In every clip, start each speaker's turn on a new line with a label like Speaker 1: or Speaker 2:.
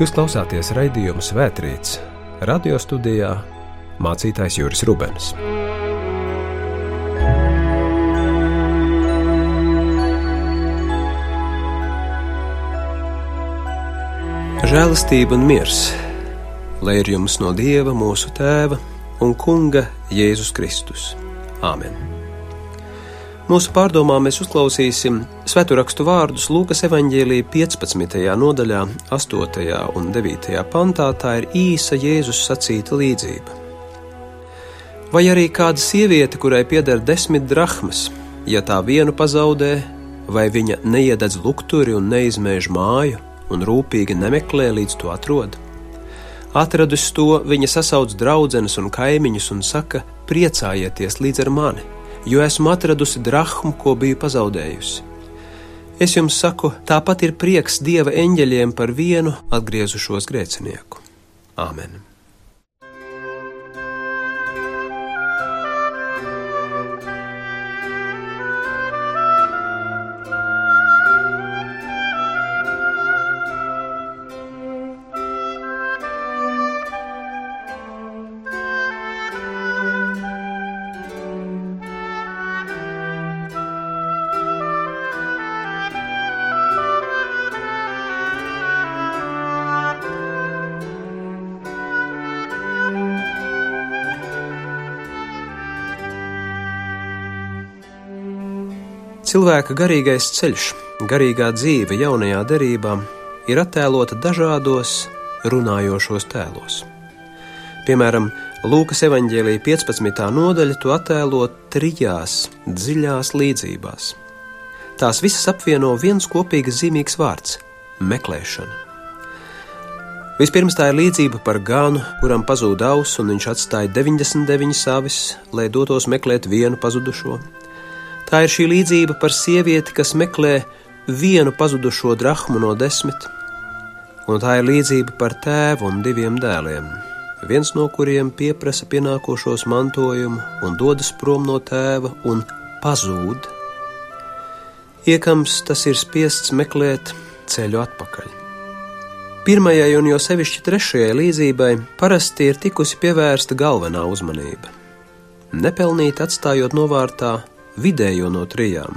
Speaker 1: Jūs klausāties raidījumu Svētrīts, radio studijā mācītājs Juris Rubens. Žēlastība un miers, lai ir jums no Dieva, mūsu Tēva un Kunga Jēzus Kristus. Āmen! Mūsu pārdomā mēs uzklausīsim svētūrakstu vārdus Lūkas evanģēlīja 15. nodaļā, 8. un 9. pantā. Tā ir īsa Jēzus sacīta līdzība. Vai arī kāda sieviete, kurai pieder desmit drachmas, ja tā vienu pazaudē, vai viņa neiededz lukturi un neizmēž māju un rūpīgi nemeklē, līdz to atrod? Atradus to, viņa sasauc draudzenes un kaimiņus un saka: Priecājieties līdz ar mani! jo esmu atradusi drachmu, ko biju pazaudējusi. Es jums saku, tāpat ir prieks dieva eņģeļiem par vienu atgriezušos grēcinieku. Āmen! Cilvēka garīgais ceļš, garīgā dzīve jaunajā derībā ir attēlota dažādos runājošos tēlos. Piemēram, Lūkas evanģēlīja 15. nodaļa to attēlo trijās dziļās līdzībās. Tās visas apvieno viens kopīgs zīmīgs vārds - meklēšana. Vispirms tā ir līdzība par gānu, kuram pazūd auss, un viņš atstāja 99 savis, lai dotos meklēt vienu pazudušo. Tā ir šī līdzība par sievieti, kas meklē vienu pazudušo drachmu no desmit, un tā ir līdzība par tēvu un diviem dēliem, viens no kuriem pieprasa pienākošos mantojumu un dodas prom no tēva un pazūd. Iekams tas ir spiests meklēt ceļu atpakaļ. Pirmajai un jo sevišķi trešajai līdzībai parasti ir tikusi pievērsta galvenā uzmanība. Nepelnīt atstājot novārtā vidējo no trijām,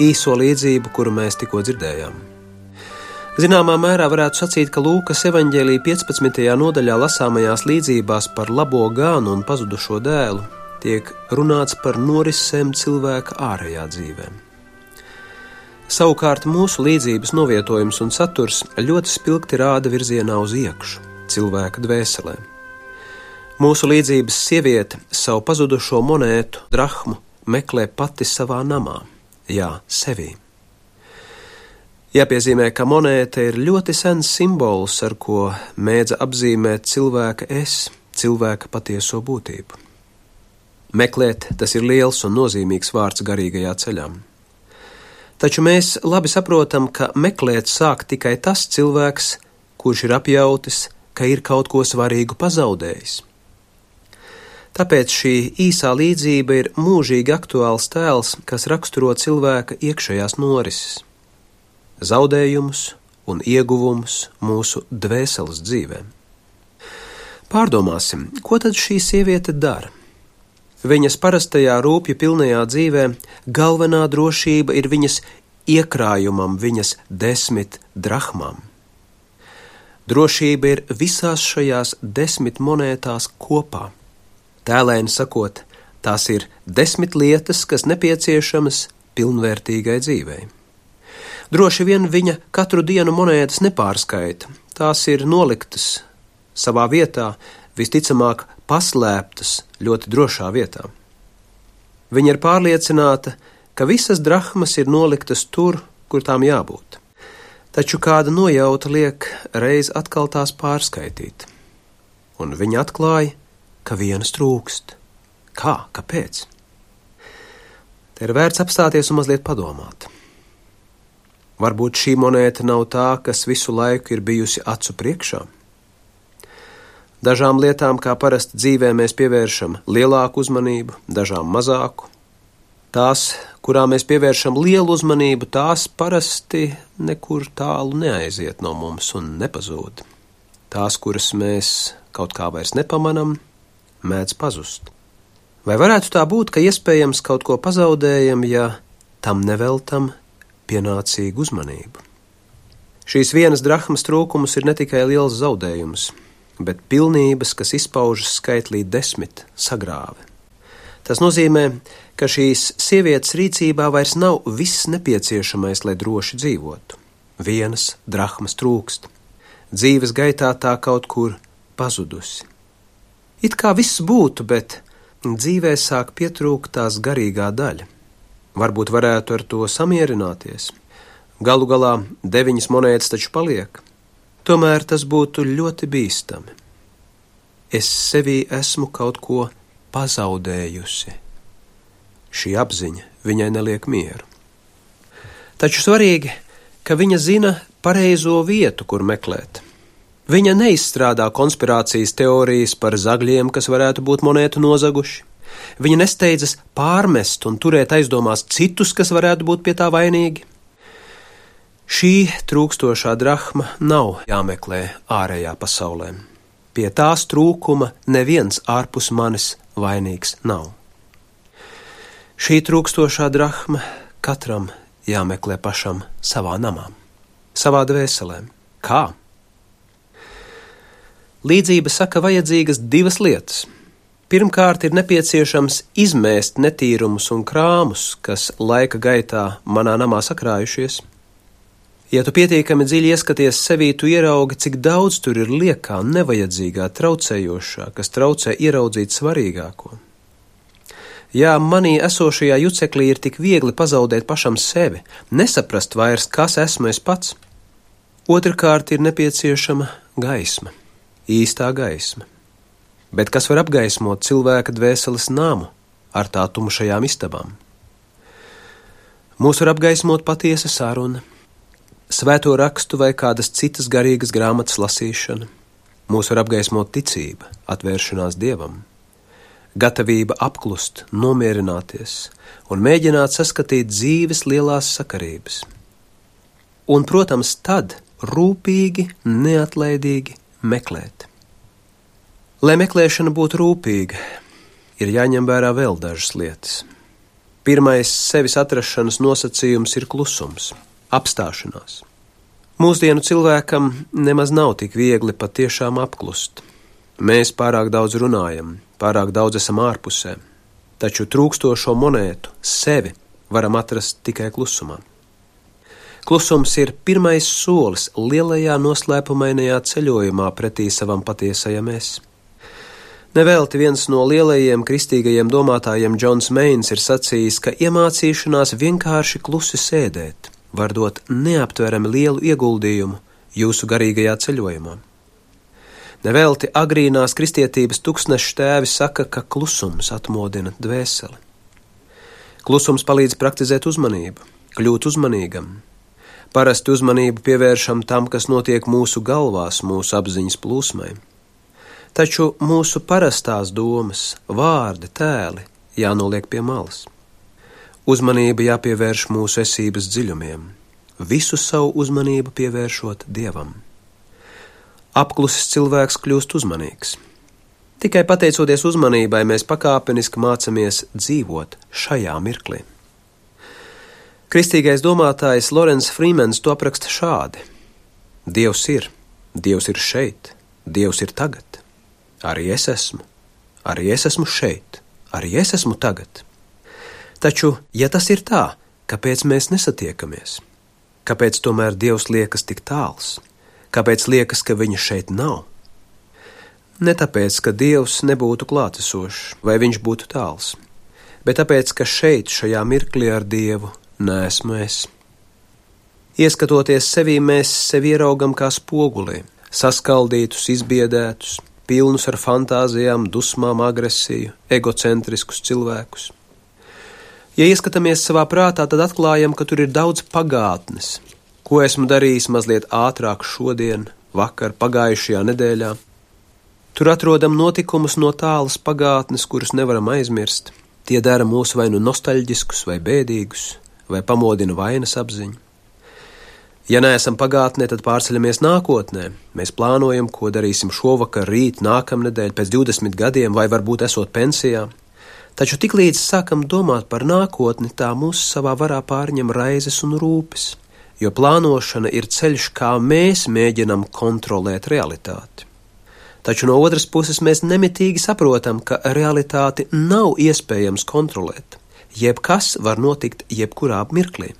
Speaker 1: īso līdzību, kuru mēs tikko dzirdējām. Zināmā mērā varētu sacīt, ka Lūkas evanģēlīja 15. nodaļā lasāmajās līdzībās par labo gānu un pazudušo dēlu tiek runāts par norisēm cilvēka ārējā dzīvē. Savukārt mūsu līdzības novietojums un saturs ļoti spilgti rāda virzienā uz iekšu, cilvēka dvēselē. Mūsu līdzības sieviete savu pazudušo monētu, drachmu, meklē pati savā namā, jā, sevī. Jāpiezīmē, ka monēta ir ļoti sens simbols, ar ko mēdza apzīmēt cilvēka es, cilvēka patieso būtību. Meklēt tas ir liels un nozīmīgs vārds garīgajā ceļā. Taču mēs labi saprotam, ka meklēt sāk tikai tas cilvēks, kurš ir apjautis, ka ir kaut ko svarīgu pazaudējis. Tāpēc šī īsā līdzība ir mūžīgi aktuāls tēls, kas raksturo cilvēka iekšējās norises, zaudējumus un ieguvumus mūsu dvēseles dzīvēm. Pārdomāsim, ko tad šī sieviete dara? Viņas parastajā rūpju pilnajā dzīvē galvenā drošība ir viņas iekrājumam, viņas desmit drachmām. Drošība ir visās šajās desmit monētās kopā. Tēlēni sakot, tās ir desmit lietas, kas nepieciešamas pilnvērtīgai dzīvei. Droši vien viņa katru dienu monētas nepārskaita, tās ir noliktas savā vietā, visticamāk paslēptas ļoti drošā vietā. Viņa ir pārliecināta, ka visas drachmas ir noliktas tur, kur tām jābūt. Taču kāda nojauta liek reiz atkal tās pārskaitīt, un viņa atklāja, ka vienas trūkst. Kā? Kāpēc? Te ir vērts apstāties un mazliet padomāt. Varbūt šī monēta nav tā, kas visu laiku ir bijusi acu priekšā. Dažām lietām, kā parasti dzīvē, mēs pievēršam lielāku uzmanību, dažām mazāku. Tās, kurām mēs pievēršam lielu uzmanību, tās parasti nekur tālu neaiziet no mums un nepazūd. tās, kuras mēs kaut kā vairs nepamanām, mēdz pazust. Vai varētu tā būt, ka iespējams kaut ko pazaudējam, ja tam neveltam pienācīgu uzmanību? Šīs vienas drachmas trūkums ir ne tikai liels zaudējums, bet pilnības, kas izpaužas skaitlī desmit, sagrāve. Tas nozīmē, ka šīs sievietes rīcībā vairs nav viss nepieciešamais, lai droši dzīvotu. Vienas drachmas trūkst, dzīves gaitā tā kaut kur pazudusi. It kā viss būtu, bet dzīvē sāk pietrūkt tās garīgā daļa. Varbūt varētu ar to samierināties Galu galā deviņas monētas taču paliek. Tomēr tas būtu ļoti bīstami. Es sevī esmu kaut ko pazaudējusi. Šī apziņa viņai neliek mieru. Taču svarīgi, ka viņa zina pareizo vietu, kur meklēt. Viņa neizstrādā konspirācijas teorijas par zagļiem, kas varētu būt monētu nozaguši. Viņa nesteidzas pārmest un turēt aizdomās citus, kas varētu būt pie tā vainīgi. Šī trūkstošā drachma nav jāmeklē ārējā pasaulē. Pie tās trūkuma neviens ārpus manis vainīgs nav. Šī trūkstošā drachma katram jāmeklē pašam savā namā, savā dvēselē. Kā? Līdzība saka vajadzīgas divas lietas. Pirmkārt, ir nepieciešams izmēst netīrumus un krāmus, kas laika gaitā manā namā sakrājušies Ja tu pietiekami dziļi ieskaties sevī, tu ieraugi, cik daudz tur ir liekā, nevajadzīgā, traucējošā, kas traucē ieraudzīt svarīgāko. Jā, manī esošajā juceklī ir tik viegli pazaudēt pašam sevi, nesaprast vairs, kas esmu es pats. Otrakārt ir nepieciešama gaisma, īstā gaisma. Bet kas var apgaismot cilvēka dvēseles namu ar tā tumšajām istabām? Mūs var apgaismot patiesa saruna svēto rakstu vai kādas citas garīgas grāmatas lasīšana, mūs var apgaismot ticība, atvēršanās dievam, gatavība apklust, nomierināties un mēģināt saskatīt dzīves lielās sakarības. Un, protams, tad rūpīgi, neatlaidīgi meklēt. Lai meklēšana būtu rūpīga, ir jāņem vērā vēl dažas lietas. Pirmais sevis atrašanas nosacījums ir klusums apstāšanās. Mūsdienu cilvēkam nemaz nav tik viegli patiešām apklust. Mēs pārāk daudz runājam, pārāk daudz esam ārpusē, taču trūkstošo monētu, sevi, varam atrast tikai klusumā. Klusums ir pirmais solis lielajā noslēpumainajā ceļojumā pretī savam patiesajam es. Nevelti viens no lielajiem kristīgajiem domātājiem Džons Meins ir sacījis, ka iemācīšanās vienkārši klusi sēdēt var dot neaptverami lielu ieguldījumu jūsu garīgajā ceļojumā. Nevelti agrīnās kristietības tūkstneša tēvi saka, ka klusums atmodina dvēseli. Klusums palīdz praktizēt uzmanību, kļūt uzmanīgam. Parasti uzmanību pievēršam tam, kas notiek mūsu galvās, mūsu apziņas plūsmai. Taču mūsu parastās domas, vārdi, tēli jānoliek pie malas. Uzmanība jāpievērš mūsu esības dziļumiem, visu savu uzmanību pievēršot dievam. Apklusis cilvēks kļūst uzmanīgs. Tikai pateicoties uzmanībai, mēs pakāpeniski mācāmies dzīvot šajā mirklī. Kristīgais domātājs Lorenz Frīmens to apraksta šādi: Dievs ir, Dievs ir šeit, Dievs ir tagad. Arī es esmu, arī es esmu šeit, arī es esmu tagad. Taču, ja tas ir tā, kāpēc mēs nesatiekamies? Kāpēc tomēr Dievs liekas tik tāls? Kāpēc liekas, ka viņa šeit nav? Ne tāpēc, ka Dievs nebūtu klātesošs vai viņš būtu tāls, bet tāpēc, ka šeit, šajā mirklī ar Dievu, neesmu es. Ieskatoties sevī, mēs sevi ieraugam kā spogulī, saskaldītus, izbiedētus, pilnus ar fantāzijām, dusmām, agresiju, egocentriskus cilvēkus. Ja ieskatāmies savā prātā, tad atklājam, ka tur ir daudz pagātnes, ko esmu darījis mazliet ātrāk šodien, vakar, pagājušajā nedēļā. Tur atrodam notikumus no tālas pagātnes, kurus nevaram aizmirst. Tie dara mūs vai nu nostalģiskus, vai bēdīgus, vai pamodina vainas apziņu. Ja neesam pagātnē, tad pārceļamies nākotnē. Mēs plānojam, ko darīsim šovakar, rīt, nākamnedēļ, pēc 20 gadiem, vai varbūt esot pensijā. Taču tiklīdz sākam domāt par nākotni, tā mūs savā varā pārņem raizes un rūpes, jo plānošana ir ceļš, kā mēs mēģinam kontrolēt realitāti. Taču no otras puses mēs nemitīgi saprotam, ka realitāti nav iespējams kontrolēt. Jebkas var notikt jebkurā mirklī.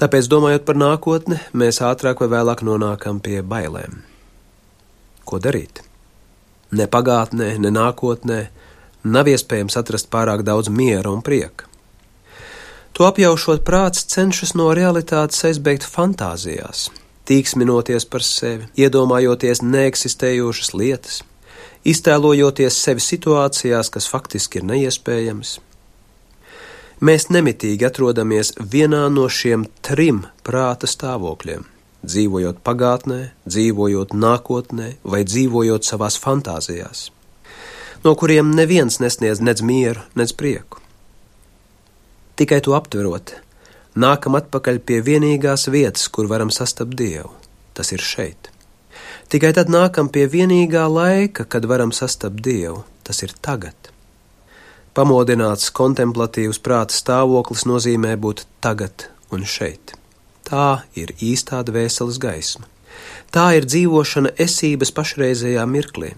Speaker 1: Tāpēc, domājot par nākotni, mēs ātrāk vai vēlāk nonākam pie bailēm. Ko darīt? Ne pagātnē, ne nākotnē nav iespējams atrast pārāk daudz miera un prieka. To apjaušot prāts cenšas no realitātes aizbēgt fantāzijās, tīksminoties par sevi, iedomājoties neeksistējošas lietas, iztēlojoties sevi situācijās, kas faktiski ir neiespējamas, Mēs nemitīgi atrodamies vienā no šiem trim prāta stāvokļiem - dzīvojot pagātnē, dzīvojot nākotnē vai dzīvojot savās fantāzijās, no kuriem neviens nesniedz nec mieru, nec prieku. Tikai to aptverot, nākam atpakaļ pie vienīgās vietas, kur varam sastapt Dievu. Tas ir šeit. Tikai tad nākam pie vienīgā laika, kad varam sastapt Dievu. Tas ir tagad. Pamodināts kontemplatīvs prāta stāvoklis nozīmē būt tagad un šeit. Tā ir īstā dvēseles gaisma. Tā ir dzīvošana esības pašreizējā mirklī.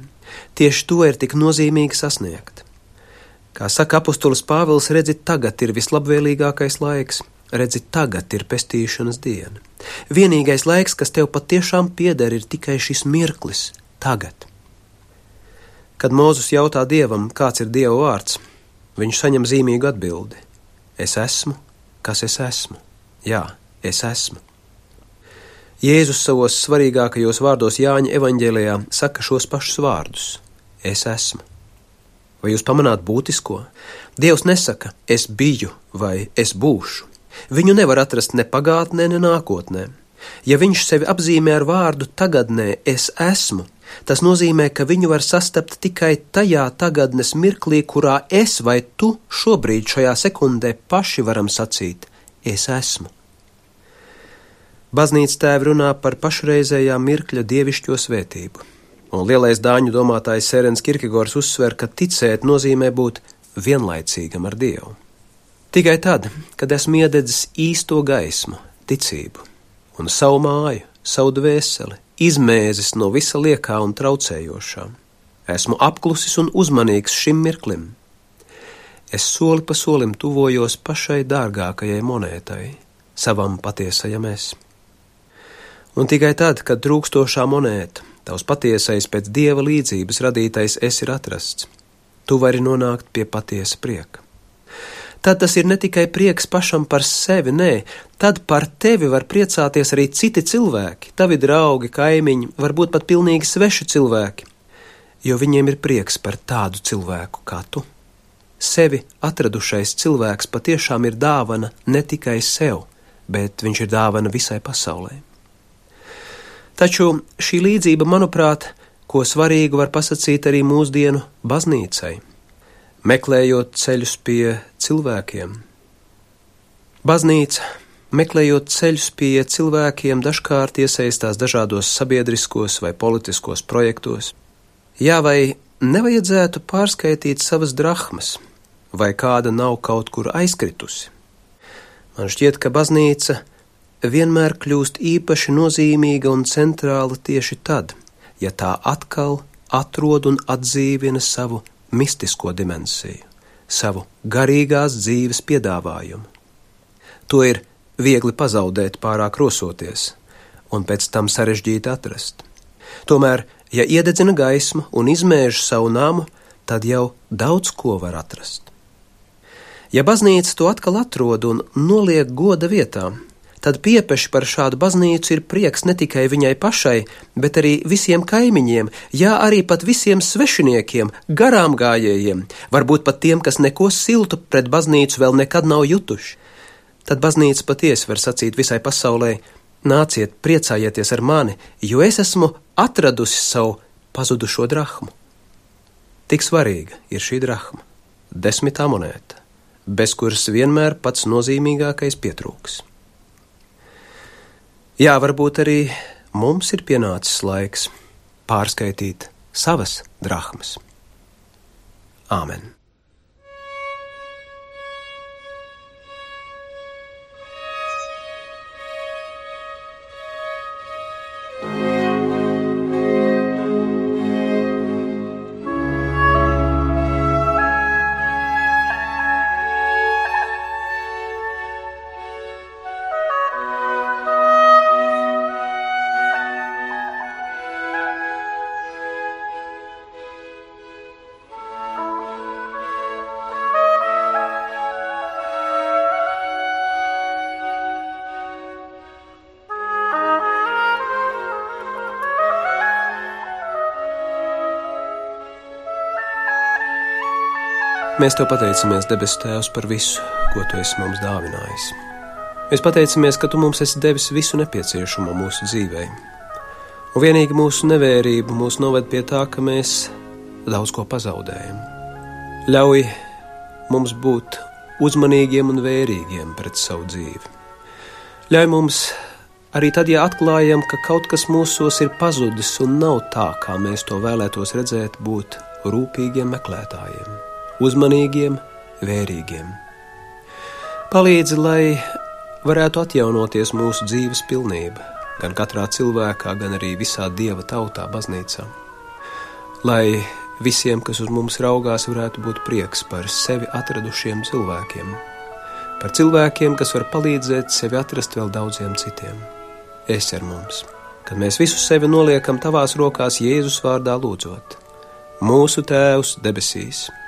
Speaker 1: Tieši to ir tik nozīmīgi sasniegt. Kā saka apustulis Pāvils, redzi, tagad ir vislabvēlīgākais laiks, redzi, tagad ir pestīšanas diena. Vienīgais laiks, kas tev patiešām pieder, ir tikai šis mirklis, tagad. Kad Mūzus jautā Dievam, kāds ir Dieva vārds, viņš saņem zīmīgu atbildi: Es esmu, kas es esmu. Jā, es esmu. Jēzus savos svarīgākajos vārdos Jāņa evanģēlijā saka šos pašus vārdus: Es esmu. Vai jūs pamanāt būtisko? Dievs nesaka, es biju vai es būšu. Viņu nevar atrast ne pagātnē, ne nākotnē. Ja viņš sevi apzīmē ar vārdu tagadnē, es esmu, Tas nozīmē, ka viņu var sastapt tikai tajā tagadnes mirklī, kurā es vai tu šobrīd, šajā sekundē, paši varam sacīt: Es esmu. Baznīca tēvi runā par pašreizējā mirkļa dievišķo svētību, un lielais dāņu domātājs Sērens Kirkegors uzsver, ka ticēt nozīmē būt vienlaicīgam ar Dievu. Tikai tad, kad esmu iededzis īsto gaismu, ticību un savu māju, savu dvēseli, izmēzis no visa liekā un traucējošā. Esmu apklusis un uzmanīgs šim mirklim. Es soli pa solim tuvojos pašai dārgākajai monētai, savam patiesajam es. Un tikai tad, kad trūkstošā monēta, tavs patiesais pēc dieva līdzības radītais es ir atrasts, tu vari nonākt pie patiesa prieka tad tas ir ne tikai prieks pašam par sevi, nē, tad par tevi var priecāties arī citi cilvēki, tavi draugi, kaimiņi, varbūt pat pilnīgi sveši cilvēki, jo viņiem ir prieks par tādu cilvēku kā tu. Sevi atradušais cilvēks patiešām ir dāvana ne tikai sev, bet viņš ir dāvana visai pasaulē. Taču šī līdzība, manuprāt, ko svarīgu var pasakīt arī mūsdienu baznīcai meklējot ceļus pie cilvēkiem. Baznīca, meklējot ceļus pie cilvēkiem, dažkārt iesaistās dažādos sabiedriskos vai politiskos projektos. Jā, vai nevajadzētu pārskaitīt savas drachmas, vai kāda nav kaut kur aizkritusi? Man šķiet, ka baznīca vienmēr kļūst īpaši nozīmīga un centrāla tieši tad, ja tā atkal atrod un atdzīvina savu mistisko dimensiju, savu garīgās dzīves piedāvājumu. To ir viegli pazaudēt, pārāk rosoties, un pēc tam sarežģīti atrast. Tomēr, ja iededzina gaismu un izmēž savu namu, tad jau daudz ko var atrast. Ja baznīca to atkal atrod un noliek goda vietā, tad piepeši par šādu baznīcu ir prieks ne tikai viņai pašai, bet arī visiem kaimiņiem, jā, arī pat visiem svešiniekiem, garām gājējiem, varbūt pat tiem, kas neko siltu pret baznīcu vēl nekad nav jutuši. Tad baznīca patiesi var sacīt visai pasaulē: nāciet, priecājieties ar mani, jo es esmu atradusi savu pazudušo drachmu. Tik svarīga ir šī drachma, desmitā monēta, bez kuras vienmēr pats nozīmīgākais pietrūks.
Speaker 2: Jā, varbūt arī mums ir pienācis laiks pārskaitīt savas drachmas. Āmen! Mēs te pateicamies, debesu Tēvs, par visu, ko Tu esi mums dāvinājis. Mēs pateicamies, ka Tu mums esi devis visu nepieciešamo mūsu dzīvē. Un vienīgi mūsu nevērība mūs noved pie tā, ka mēs daudz ko pazaudējam. Ļauj mums būt uzmanīgiem un vērīgiem pret savu dzīvi. Ļauj mums arī tad, ja atklājam, ka kaut kas mūsos ir pazudis un nav tā, kā mēs to vēlētos redzēt, būt rūpīgiem meklētājiem uzmanīgiem, vērīgiem. Palīdzi, lai varētu atjaunoties mūsu dzīves pilnība, gan katrā cilvēkā, gan arī visā dieva tautā, baznīcā. Lai visiem, kas uz mums raugās, varētu būt prieks par sevi atradušiem cilvēkiem, par cilvēkiem, kas var palīdzēt sevi atrast vēl daudziem citiem. Es ar mums, kad mēs visu sevi noliekam tavās rokās Jēzus vārdā lūdzot. Mūsu Tēvs debesīs!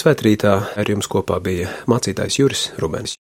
Speaker 1: Svētrītā ar jums kopā bija mācītājs Juris Rubens.